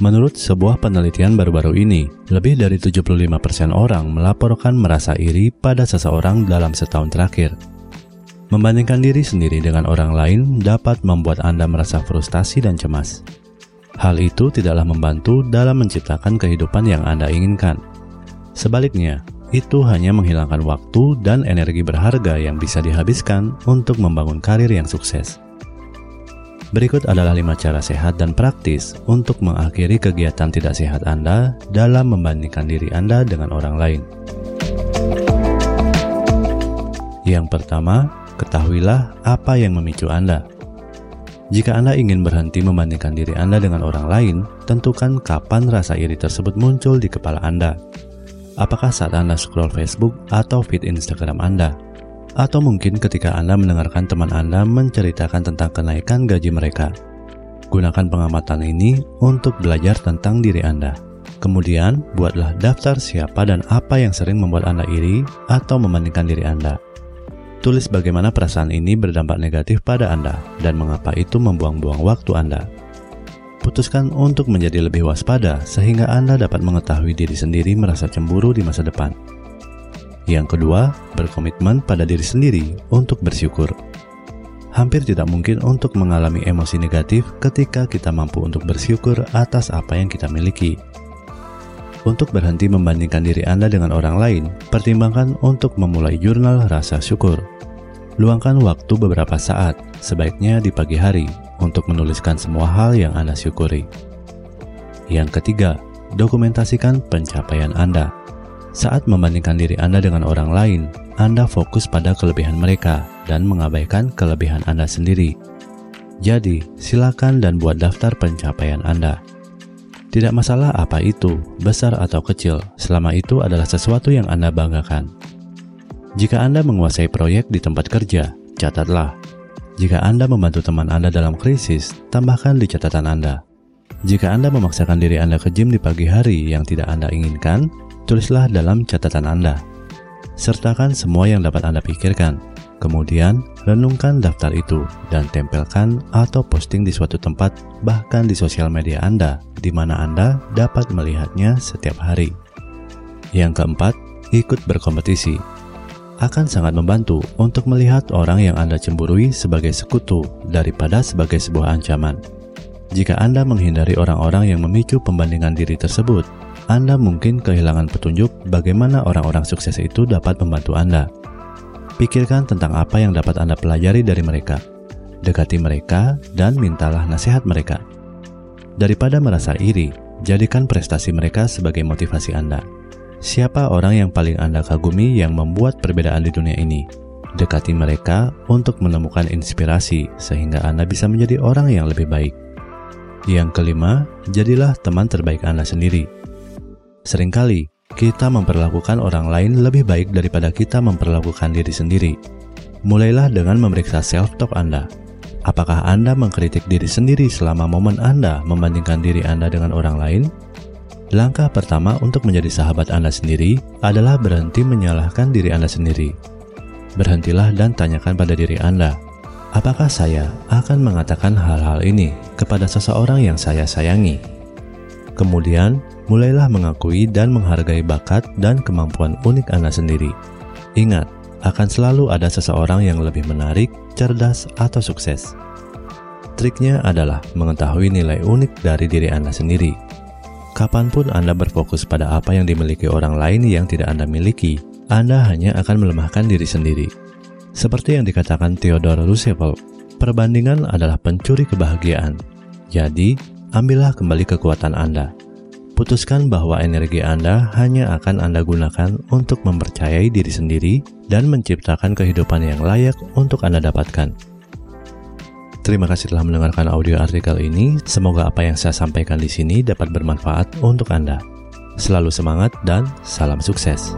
Menurut sebuah penelitian baru-baru ini, lebih dari 75% orang melaporkan merasa iri pada seseorang dalam setahun terakhir. Membandingkan diri sendiri dengan orang lain dapat membuat Anda merasa frustasi dan cemas. Hal itu tidaklah membantu dalam menciptakan kehidupan yang Anda inginkan. Sebaliknya, itu hanya menghilangkan waktu dan energi berharga yang bisa dihabiskan untuk membangun karir yang sukses. Berikut adalah lima cara sehat dan praktis untuk mengakhiri kegiatan tidak sehat Anda dalam membandingkan diri Anda dengan orang lain. Yang pertama, ketahuilah apa yang memicu Anda. Jika Anda ingin berhenti membandingkan diri Anda dengan orang lain, tentukan kapan rasa iri tersebut muncul di kepala Anda. Apakah saat Anda scroll Facebook atau feed Instagram Anda? Atau mungkin ketika Anda mendengarkan teman Anda menceritakan tentang kenaikan gaji mereka. Gunakan pengamatan ini untuk belajar tentang diri Anda. Kemudian, buatlah daftar siapa dan apa yang sering membuat Anda iri atau membandingkan diri Anda. Tulis bagaimana perasaan ini berdampak negatif pada Anda dan mengapa itu membuang-buang waktu Anda. Putuskan untuk menjadi lebih waspada sehingga Anda dapat mengetahui diri sendiri merasa cemburu di masa depan. Yang kedua, berkomitmen pada diri sendiri untuk bersyukur. Hampir tidak mungkin untuk mengalami emosi negatif ketika kita mampu untuk bersyukur atas apa yang kita miliki. Untuk berhenti membandingkan diri Anda dengan orang lain, pertimbangkan untuk memulai jurnal rasa syukur. Luangkan waktu beberapa saat, sebaiknya di pagi hari, untuk menuliskan semua hal yang Anda syukuri. Yang ketiga, dokumentasikan pencapaian Anda. Saat membandingkan diri Anda dengan orang lain, Anda fokus pada kelebihan mereka dan mengabaikan kelebihan Anda sendiri. Jadi, silakan dan buat daftar pencapaian Anda. Tidak masalah apa itu, besar atau kecil, selama itu adalah sesuatu yang Anda banggakan. Jika Anda menguasai proyek di tempat kerja, catatlah. Jika Anda membantu teman Anda dalam krisis, tambahkan di catatan Anda. Jika Anda memaksakan diri Anda ke gym di pagi hari yang tidak Anda inginkan, tulislah dalam catatan Anda. Sertakan semua yang dapat Anda pikirkan. Kemudian, renungkan daftar itu dan tempelkan atau posting di suatu tempat, bahkan di sosial media Anda, di mana Anda dapat melihatnya setiap hari. Yang keempat, ikut berkompetisi. Akan sangat membantu untuk melihat orang yang Anda cemburui sebagai sekutu daripada sebagai sebuah ancaman. Jika Anda menghindari orang-orang yang memicu pembandingan diri tersebut, anda mungkin kehilangan petunjuk bagaimana orang-orang sukses itu dapat membantu Anda. Pikirkan tentang apa yang dapat Anda pelajari dari mereka. Dekati mereka dan mintalah nasihat mereka. Daripada merasa iri, jadikan prestasi mereka sebagai motivasi Anda. Siapa orang yang paling Anda kagumi yang membuat perbedaan di dunia ini? Dekati mereka untuk menemukan inspirasi sehingga Anda bisa menjadi orang yang lebih baik. Yang kelima, jadilah teman terbaik Anda sendiri. Seringkali, kita memperlakukan orang lain lebih baik daripada kita memperlakukan diri sendiri. Mulailah dengan memeriksa self-talk Anda. Apakah Anda mengkritik diri sendiri selama momen Anda membandingkan diri Anda dengan orang lain? Langkah pertama untuk menjadi sahabat Anda sendiri adalah berhenti menyalahkan diri Anda sendiri. Berhentilah dan tanyakan pada diri Anda, apakah saya akan mengatakan hal-hal ini kepada seseorang yang saya sayangi? Kemudian, mulailah mengakui dan menghargai bakat dan kemampuan unik Anda sendiri. Ingat, akan selalu ada seseorang yang lebih menarik, cerdas, atau sukses. Triknya adalah mengetahui nilai unik dari diri Anda sendiri. Kapan pun Anda berfokus pada apa yang dimiliki orang lain yang tidak Anda miliki, Anda hanya akan melemahkan diri sendiri. Seperti yang dikatakan Theodore Roosevelt, perbandingan adalah pencuri kebahagiaan. Jadi, ambillah kembali kekuatan Anda putuskan bahwa energi Anda hanya akan Anda gunakan untuk mempercayai diri sendiri dan menciptakan kehidupan yang layak untuk Anda dapatkan. Terima kasih telah mendengarkan audio artikel ini. Semoga apa yang saya sampaikan di sini dapat bermanfaat untuk Anda. Selalu semangat dan salam sukses.